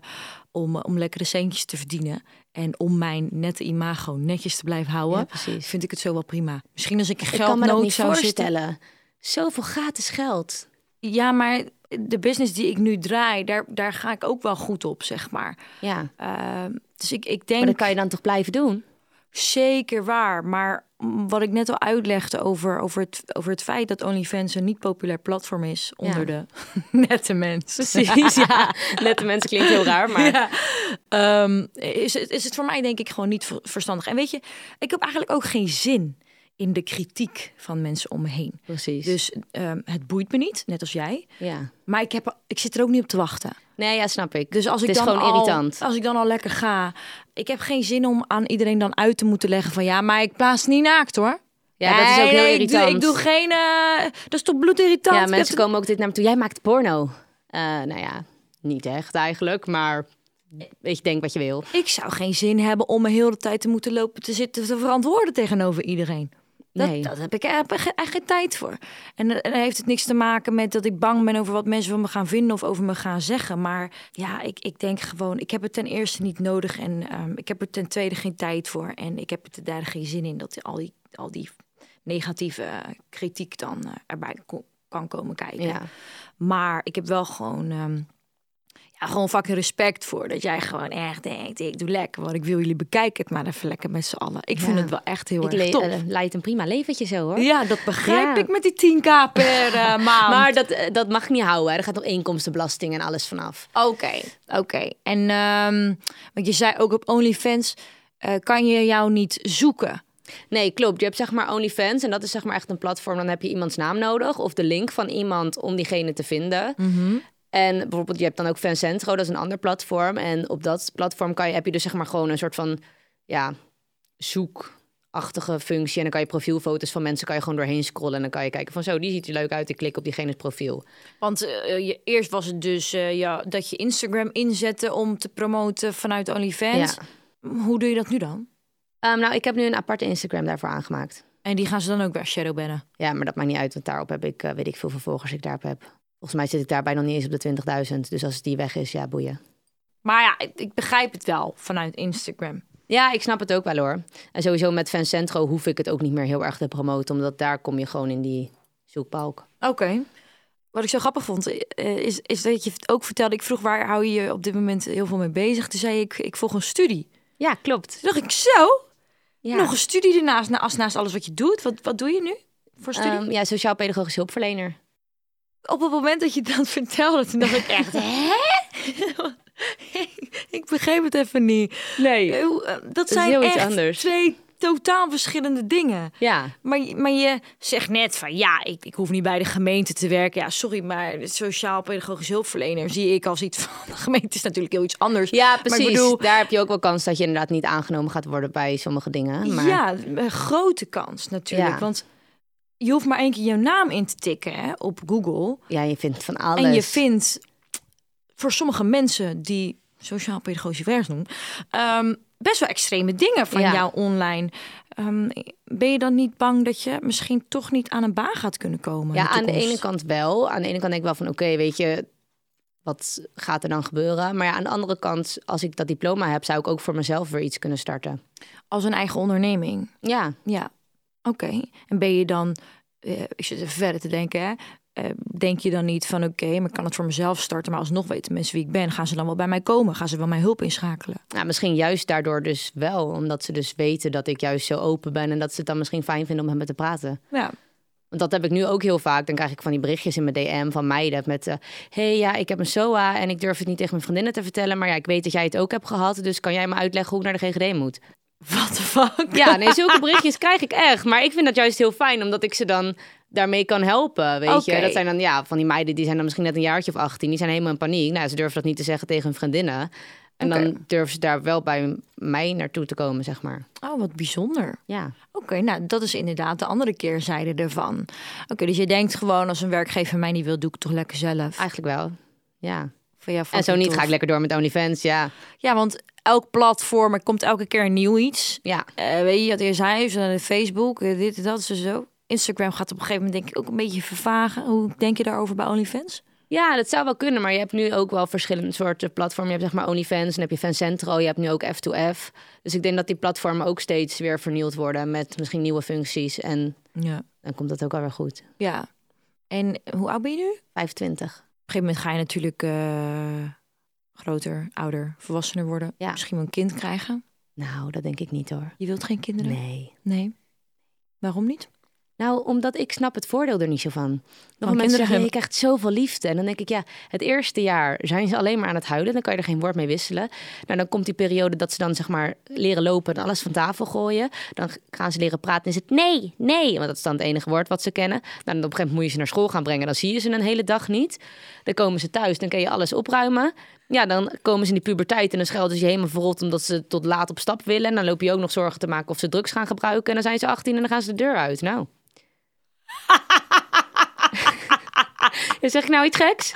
om, om lekkere centjes te verdienen. En om mijn nette imago netjes te blijven houden. Ja. Vind ik het zo wel prima. Misschien als ik Ik kan me dat geldnood niet zou zitten. Zoveel gratis geld. Ja, maar de business die ik nu draai, daar, daar ga ik ook wel goed op, zeg maar. Ja, Ehm, dus ik, ik maar denk dat kan je dan toch blijven doen? Zeker waar. Maar wat ik net al uitlegde over, over, het, over het feit dat OnlyFans een niet populair platform is onder Ja. de nette mensen. Precies, ja. Nette mensen klinkt heel raar, maar... Ja. Ehm, is, het, is het voor mij denk ik gewoon niet ver- verstandig. En weet je, ik heb eigenlijk ook geen zin in de kritiek van mensen om me heen. Precies. Dus ehm, het boeit me niet, net als jij. ja. Maar ik, heb, ik zit er ook niet op te wachten. Nee, ja, snap ik. Dus als ik het is dan gewoon al, irritant. Als ik dan al lekker ga. Ik heb geen zin om aan iedereen dan uit te moeten leggen van ja, maar ik plaats niet naakt hoor. Ja, dat is ook heel nee, ik doe- irritant. Ik doe, geen. eh, dat is toch bloedirritant. Ja, Ik mensen komen ook dit naar me toe. Jij maakt porno. Eh, nou ja, niet echt eigenlijk, maar weet je, denk wat je wil. Ik zou geen zin hebben om me heel de tijd te moeten lopen te zitten te verantwoorden tegenover iedereen. Dat, Nee. dat heb ik echt geen tijd voor. En dan dan heeft het niks te maken met dat ik bang ben over wat mensen van me gaan vinden of over me gaan zeggen. Maar ja, ik, ik denk gewoon, ik heb het ten eerste niet nodig en ehm, ik heb er ten tweede geen tijd voor. En ik heb er ten derde geen zin in dat al die, al die negatieve eh, kritiek dan eh, erbij ko- kan komen kijken. Ja. Maar ik heb wel gewoon, ehm, ja, gewoon fucking respect voor dat jij gewoon echt denkt, ik doe lekker wat ik wil. Jullie bekijken het maar even lekker met z'n allen. Ik vind het wel echt heel Ik erg tof. eh, leid een prima leventje zo hoor. Ja, dat begrijp Ja. ik met die 10k per eh, maand. Maar dat, eh, dat mag niet houden. Hè. Er gaat nog inkomstenbelasting en alles vanaf. Oké, oké. En ehm, want je zei ook op OnlyFans kan je jou niet zoeken. Nee, klopt. Je hebt zeg maar OnlyFans en dat is zeg maar echt een platform. Dan heb je iemands naam nodig of de link van iemand om diegene te vinden. En bijvoorbeeld, je hebt dan ook Fancentro, dat is een ander platform. En op dat platform kan je, heb je dus zeg maar gewoon een soort van ja, zoekachtige functie. En dan kan je profielfoto's van mensen kan je gewoon doorheen scrollen. En dan kan je kijken van zo, die ziet er leuk uit. Ik klik op diegene's profiel. Want eh, je, eerst was het dus eh, ja, dat je Instagram inzette om te promoten vanuit OnlyFans. Hoe doe je dat nu dan? Ehm, nou, ik heb nu een aparte Instagram daarvoor aangemaakt. En die gaan ze dan ook weer shadowbannen. Ja, maar dat maakt niet uit, want daarop heb ik, eh, weet ik veel volgers ik daarop heb. Volgens mij zit ik daarbij nog niet eens op de 20.000. Dus als die weg is, ja, boeien. Maar ja, ik, ik begrijp het wel vanuit Instagram. Ja, ik snap het ook wel hoor. En sowieso met Fancentro hoef ik het ook niet meer heel erg te promoten. Omdat daar kom je gewoon in die zoekbalk. Oké. Wat ik zo grappig vond, eh, is, is dat je het ook vertelde. Ik vroeg waar hou je je op dit moment heel veel mee bezig. Toen zei ik, ik volg een studie. Ja, klopt. Toen dacht ik, zo? Ja. Nog een studie ernaast, naast, naast alles wat je doet. Wat, wat doe je nu voor studie? Ehm, ja, sociaal-pedagogisch hulpverlener. Op het moment dat je dat vertelde, toen dacht ik echt, hè? ik begreep het even niet. Nee. Eh, eh, Dat zijn heel iets echt anders. twee totaal verschillende dingen. Ja, Maar, je- maar je zegt net van ja, ik, ik hoef niet bij de gemeente te werken. Ja, sorry, maar sociaal-pedagogisch hulpverlener zie ik als iets van de gemeente is natuurlijk heel iets anders. ja Maar ik precies. bedoel, Daar heb je ook wel kans dat je inderdaad niet aangenomen gaat worden bij sommige dingen. Maar... ja, een grote kans natuurlijk. Ja. Want je hoeft maar één keer jouw naam in te tikken hè, op Google. ja, je vindt van alles. En je vindt voor sommige mensen die sociaal-pedagogische werk doen, ehm, best wel extreme dingen van Ja. jou online. Ehm, ben je dan niet bang dat je misschien toch niet aan een baan gaat kunnen komen? Ja, aan de ene kant wel. Aan de ene kant denk ik wel van oké, weet je, wat gaat er dan gebeuren? Maar ja, aan de andere kant, als ik dat diploma heb, zou ik ook voor mezelf weer iets kunnen starten. Als een eigen onderneming. Ja, Ja, oké. En ben je dan, eh, ik zit even verder te denken, hè? Eh, denk je dan niet van oké, maar ik kan het voor mezelf starten, maar alsnog weten mensen wie ik ben, gaan ze dan wel bij mij komen? Gaan ze wel mijn hulp inschakelen? nou, misschien juist daardoor dus wel. Omdat ze dus weten dat ik juist zo open ben en dat ze het dan misschien fijn vinden om met me te praten. Ja, Want dat heb ik nu ook heel vaak. Dan krijg ik van die berichtjes in mijn DM van meiden met... eh hey, ja, ik heb een SOA en ik durf het niet tegen mijn vriendinnen te vertellen... maar ja, ik weet dat jij het ook hebt gehad... dus kan jij me uitleggen hoe ik naar de GGD moet? What the fuck? Ja, nee, zulke berichtjes krijg ik echt. Maar ik vind dat juist heel fijn, omdat ik ze dan daarmee kan helpen, weet Oké. je. Dat zijn dan, ja, van die meiden, die zijn dan misschien net een jaartje of 18. Die zijn helemaal in paniek. Nou, ze durven dat niet te zeggen tegen hun vriendinnen. En dan durven ze daar wel bij mij naartoe te komen, zeg maar. Oh, wat bijzonder. Ja, Oké, nou dat is inderdaad de andere keerzijde ervan. Oké, dus je denkt gewoon als een werkgever mij niet wil, doe ik het toch lekker zelf. eigenlijk wel. Ja. Van, ja, En zo niet tof. ga ik lekker door met OnlyFans, ja. Ja, want elk platform, er komt elke keer een nieuw iets. Ja, Eh, weet je wat je zei? Zo, Facebook, eh, dit en dat, zo, zo. Instagram gaat op een gegeven moment denk ik ook een beetje vervagen. Hoe denk je daarover bij OnlyFans? Ja, dat zou wel kunnen, maar je hebt nu ook wel verschillende soorten platformen. Je hebt zeg maar OnlyFans, dan heb je Fancentro, je hebt nu ook F2F. Dus ik denk dat die platformen ook steeds weer vernieuwd worden met misschien nieuwe functies. En Ja. dan komt dat ook alweer goed. ja. En hoe oud ben je nu? Op 25. Een gegeven moment ga je natuurlijk eh, groter, ouder, volwassener worden. Ja. Misschien wel een kind krijgen. Nou, dat denk ik niet hoor. Je wilt geen kinderen? Nee. Nee. Waarom niet? Nou, omdat ik snap het voordeel er niet zo van. Nog mensen zeggen, je krijgt zoveel liefde. En dan denk ik, ja, het eerste jaar zijn ze alleen maar aan het huilen. Dan kan je er geen woord mee wisselen. Nou, dan komt die periode dat ze dan zeg maar leren lopen en alles van tafel gooien. Dan gaan ze leren praten en is het nee, nee. Want dat is dan het enige woord wat ze kennen. Nou, dan op een gegeven moment moet je ze naar school gaan brengen. Dan zie je ze een hele dag niet. Dan komen ze thuis, dan kan je alles opruimen. Ja, dan komen ze in die puberteit en dan schelden ze je helemaal verrot omdat ze tot laat op stap willen. En dan loop je ook nog zorgen te maken of ze drugs gaan gebruiken. En dan zijn ze 18 en dan gaan ze de deur uit. Nou. Zeg ik nou iets geks?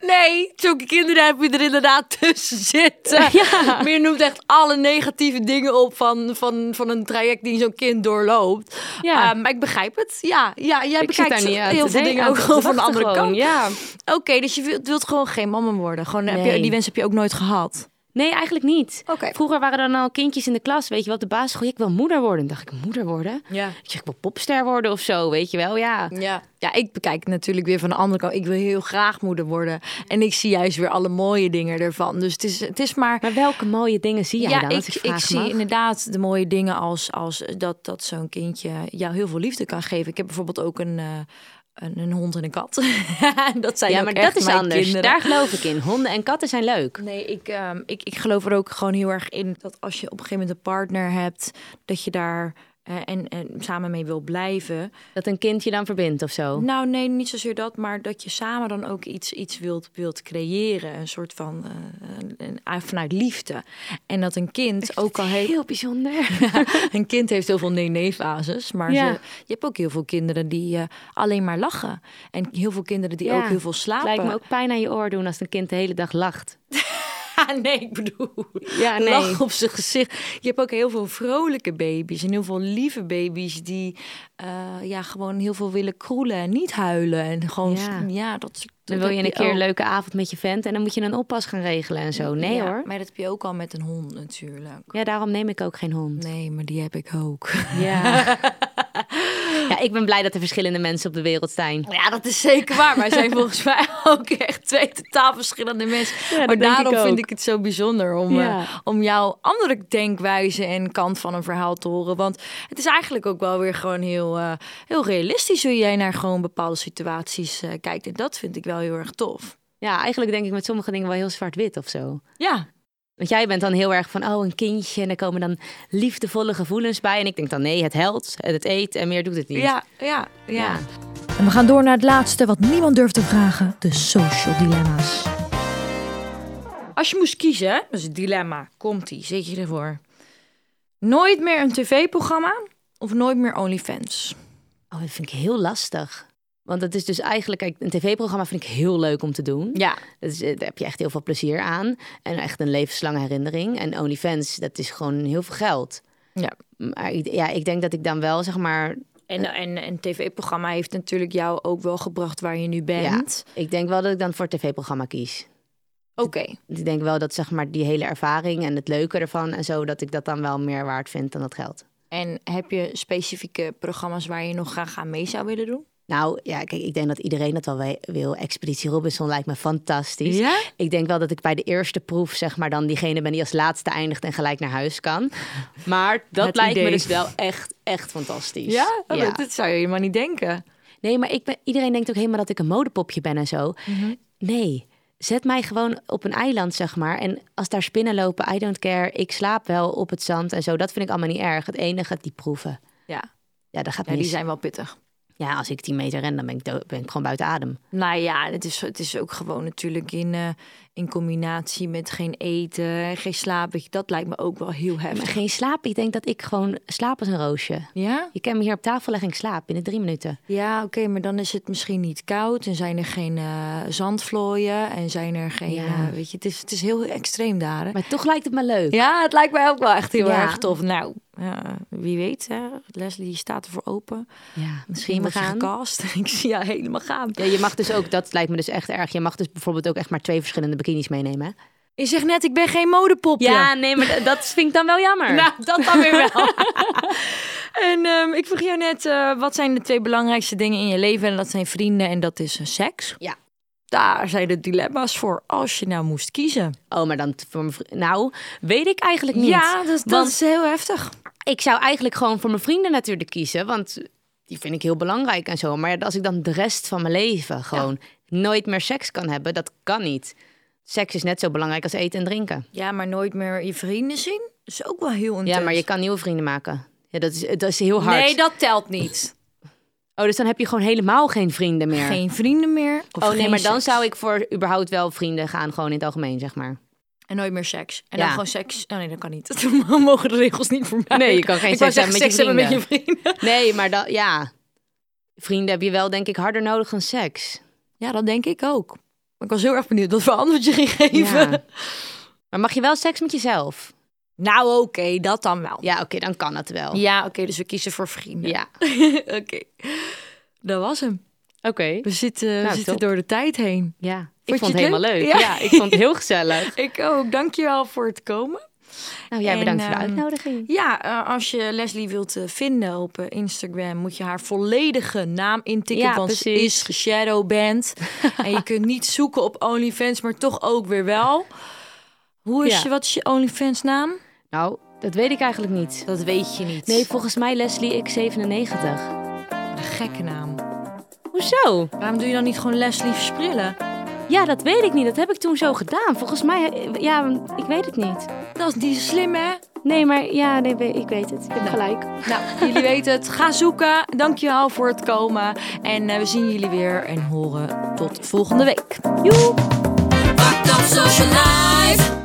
Nee, zulke kinderen heb je er inderdaad tussen zitten. Ja. Maar je noemt echt alle negatieve dingen op van, van, van een traject die zo'n kind doorloopt. Ja. Eh, maar ik begrijp het. Ja, ja jij Ik bekijkt niet heel veel dingen aan ook gewoon van de andere gewoon, kant. Ja. Oké, dus je wilt, wilt gewoon geen mama worden. Gewoon, heb je, Nee. die wens heb je ook nooit gehad. Nee, eigenlijk niet. Vroeger waren er dan al kindjes in de klas, weet je wel, op de basisschool. Ik wil moeder worden. Dan dacht ik, moeder worden? Ja. Ik zeg, ik wil popster worden of zo, weet je wel. Ja. Ja. ja, ik bekijk natuurlijk weer van de andere kant. Ik wil heel graag moeder worden. En ik zie juist weer alle mooie dingen ervan. Dus het is, het is maar... Maar welke mooie dingen zie jij ja, dan? ik, ik, ik, zie mag? inderdaad de mooie dingen als, als dat, dat zo'n kindje jou heel veel liefde kan geven. Ik heb bijvoorbeeld ook een, eh, een, een hond en een kat. dat zijn Ja, maar echt dat is mijn anders. kinderen. Daar geloof ik in. Honden en katten zijn leuk. Nee, ik, ehm, ik, ik geloof er ook gewoon heel erg in dat als je op een gegeven moment een partner hebt, dat je daar eh, en, en samen mee wil blijven. Dat een kind je dan verbindt of zo. Nou, nee, niet zozeer dat, maar dat je samen dan ook iets, iets wilt, wilt creëren. Een soort van eh, een- een- vanuit liefde. En dat een kind ook al heeft. Heel bijzonder. een kind heeft heel veel nee-nee-fases, maar Ja. ze, je hebt ook heel veel kinderen die eh, alleen maar lachen. En heel veel kinderen die Ja. ook heel veel Het slapen. lijkt me ook pijn aan je oor doen als een kind de hele dag lacht. nee, ik bedoel, Ja, nee. lach op zijn gezicht. Je hebt ook heel veel vrolijke baby's en heel veel lieve baby's die eh, ja, gewoon heel veel willen kroelen en niet huilen. En gewoon, Ja. ja, dat, Dan wil je een keer een leuke avond met je vent en dan moet je een oppas gaan regelen en zo. Nee Ja, hoor. Maar dat heb je ook al met een hond natuurlijk. Ja, daarom neem ik ook geen hond. Nee, maar die heb ik ook. Ja. ik ben blij dat er verschillende mensen op de wereld zijn. Ja, dat is zeker waar. Maar zijn volgens mij ook echt twee totaal verschillende mensen. maar daarom ik vind ik het zo bijzonder om, Ja. eh, om jouw andere denkwijze en kant van een verhaal te horen. Want het is eigenlijk ook wel weer gewoon heel, eh, heel realistisch hoe jij naar gewoon bepaalde situaties eh, kijkt. En dat vind ik wel heel erg tof. Ja, eigenlijk denk ik met sommige dingen wel heel zwart-wit of zo. Ja, Want jij bent dan heel erg van, oh, een kindje. En er komen dan liefdevolle gevoelens bij. En ik denk dan, nee, het helpt, het eet en meer doet het niet. ja, ja, ja. Ja. En we gaan door naar het laatste wat niemand durft te vragen. De social dilemma's. Als je moest kiezen, dat is het dilemma. Komt-ie, zet je ervoor. Nooit meer een tv-programma of nooit meer OnlyFans? Oh, dat vind ik heel lastig. Want het is dus eigenlijk, kijk, een tv-programma vind ik heel leuk om te doen. Ja, Dat is, eh, daar heb je echt heel veel plezier aan. En echt een levenslange herinnering. En OnlyFans, dat is gewoon heel veel geld. Ja. Maar ja, ik denk dat ik dan wel, zeg maar... en, en een tv-programma heeft natuurlijk jou ook wel gebracht waar je nu bent. Ik denk wel dat ik dan voor tv-programma kies. Oké. Ik denk wel dat, zeg maar, die hele ervaring en het leuke ervan en zo... dat ik dat dan wel meer waard vind dan dat geld. En heb je specifieke programma's waar je nog graag aan mee zou willen doen? Nou, ja, kijk, ik denk dat iedereen dat wel we- wil. Expeditie Robinson lijkt me fantastisch. Ja? Ik denk wel dat ik bij de eerste proef, zeg maar, dan diegene ben die als laatste eindigt en gelijk naar huis kan. Maar dat Het lijkt me dus wel echt, echt fantastisch. Ja? Oh, Dat, dat zou je helemaal niet denken. Nee, maar ik ben, iedereen denkt ook helemaal dat ik een modepopje ben en zo. Mhm. Nee, zet mij gewoon op een eiland, zeg maar. En als daar spinnen lopen, I don't care. Ik slaap wel op het zand en zo. Dat vind ik allemaal niet erg. Het enige, die proeven. Ja, Ja, dat gaat ja die mis. zijn wel pittig. Ja, als ik 10 meter ren, dan ben ik, dood- ben ik gewoon buiten adem. Nou ja, het is, het is ook gewoon natuurlijk in, eh, in combinatie met geen eten, geen slaap. Dat lijkt me ook wel heel Maar heftig. geen slaap. Ik denk dat ik gewoon slaap als een roosje. Ja? Je kan me hier op tafel leggen en ik slaap binnen drie minuten. Ja, oké, maar dan is het misschien niet koud en zijn er geen eh, zandvlooien en zijn er geen, Ja. eh, weet je, het is, het is heel extreem daar. hè? Maar toch lijkt het me leuk. Ja, het lijkt mij ook wel echt heel Ja. erg tof. Nou, ja, wie weet, hè? Leslie staat ervoor open. Ja, Misschien we je gecast. Ik zie jou helemaal gaan. Ja, je mag dus ook, dat lijkt me dus echt erg. Je mag dus bijvoorbeeld ook echt maar twee verschillende bikinis meenemen. hè? Je zegt net, ik ben geen modepopje. nee, maar dat vind ik dan wel jammer. Nou, dat dan weer wel. en ehm, ik vroeg jou net, eh, wat zijn de twee belangrijkste dingen in je leven? En dat zijn vrienden en dat is eh, seks. Ja. Daar zijn de dilemma's voor als je nou moest kiezen. Oh, maar dan voor Nou, weet ik eigenlijk niet. Ja, dat, dat Want- is heel heftig. Ik zou eigenlijk gewoon voor mijn vrienden natuurlijk kiezen, want die vind ik heel belangrijk en zo. Maar als ik dan de rest van mijn leven gewoon nooit meer seks kan hebben, dat kan niet. Seks is net zo belangrijk als eten en drinken. Ja, maar nooit meer je vrienden zien? Dat is ook wel heel intens. Ja, maar je kan nieuwe vrienden maken. Ja, dat is, dat is heel hard. Nee, dat telt niet. Oh, dus dan heb je gewoon helemaal geen vrienden meer. Geen vrienden meer. Of oh nee, maar dan zou ik voor überhaupt wel vrienden gaan, gewoon in het algemeen, zeg maar. En nooit meer seks. En Ja. dan gewoon seks. Oh nee, dat kan niet. Dan mogen de regels niet voor mij. Nee, je kan geen ik seks hebben zeggen, met je seks hebben met je vrienden. Nee, maar dan, ja. Vrienden heb je wel, denk ik, harder nodig dan seks. Ja, dat denk ik ook. Maar ik was heel erg benieuwd wat voor antwoord je ging geven. Ja. Maar mag je wel seks met jezelf? Nou, oké, dat dan wel. Ja, oké, dan kan dat wel. Ja, oké, dus we kiezen voor vrienden. Ja. oké. Dat was hem. Oké. We zitten, we Nou, zitten door de tijd heen. Ja. Vond Ik vond het helemaal leuk? leuk. Ja. Ja. ik vond het heel gezellig. Ik ook. Dankjewel voor het komen. Nou, jij En, bedankt voor de ehm, uitnodiging. Ja, eh, als je Leslie wilt eh, vinden op eh, Instagram, moet je haar volledige naam intikken. Ja, want ze is geshadowband. en je kunt niet zoeken op OnlyFans, maar toch ook weer wel. Hoe is Ja. je, wat is je OnlyFans naam? Nou, dat weet ik eigenlijk niet. Dat weet je niet. Nee, volgens mij Leslie X97. Een gekke naam. Hoezo? Waarom doe je dan niet gewoon Leslie Versprillen? Ja, dat weet ik niet. Dat heb ik toen zo gedaan. Volgens mij, eh, ja, ik weet het niet. Dat is niet slim, hè? Nee, maar ja, nee, ik weet het. Je hebt gelijk. Nou, jullie weten het. Ga zoeken. Dankjewel voor het komen. En eh, we zien jullie weer en horen tot volgende week. Joe! Fucked up social life.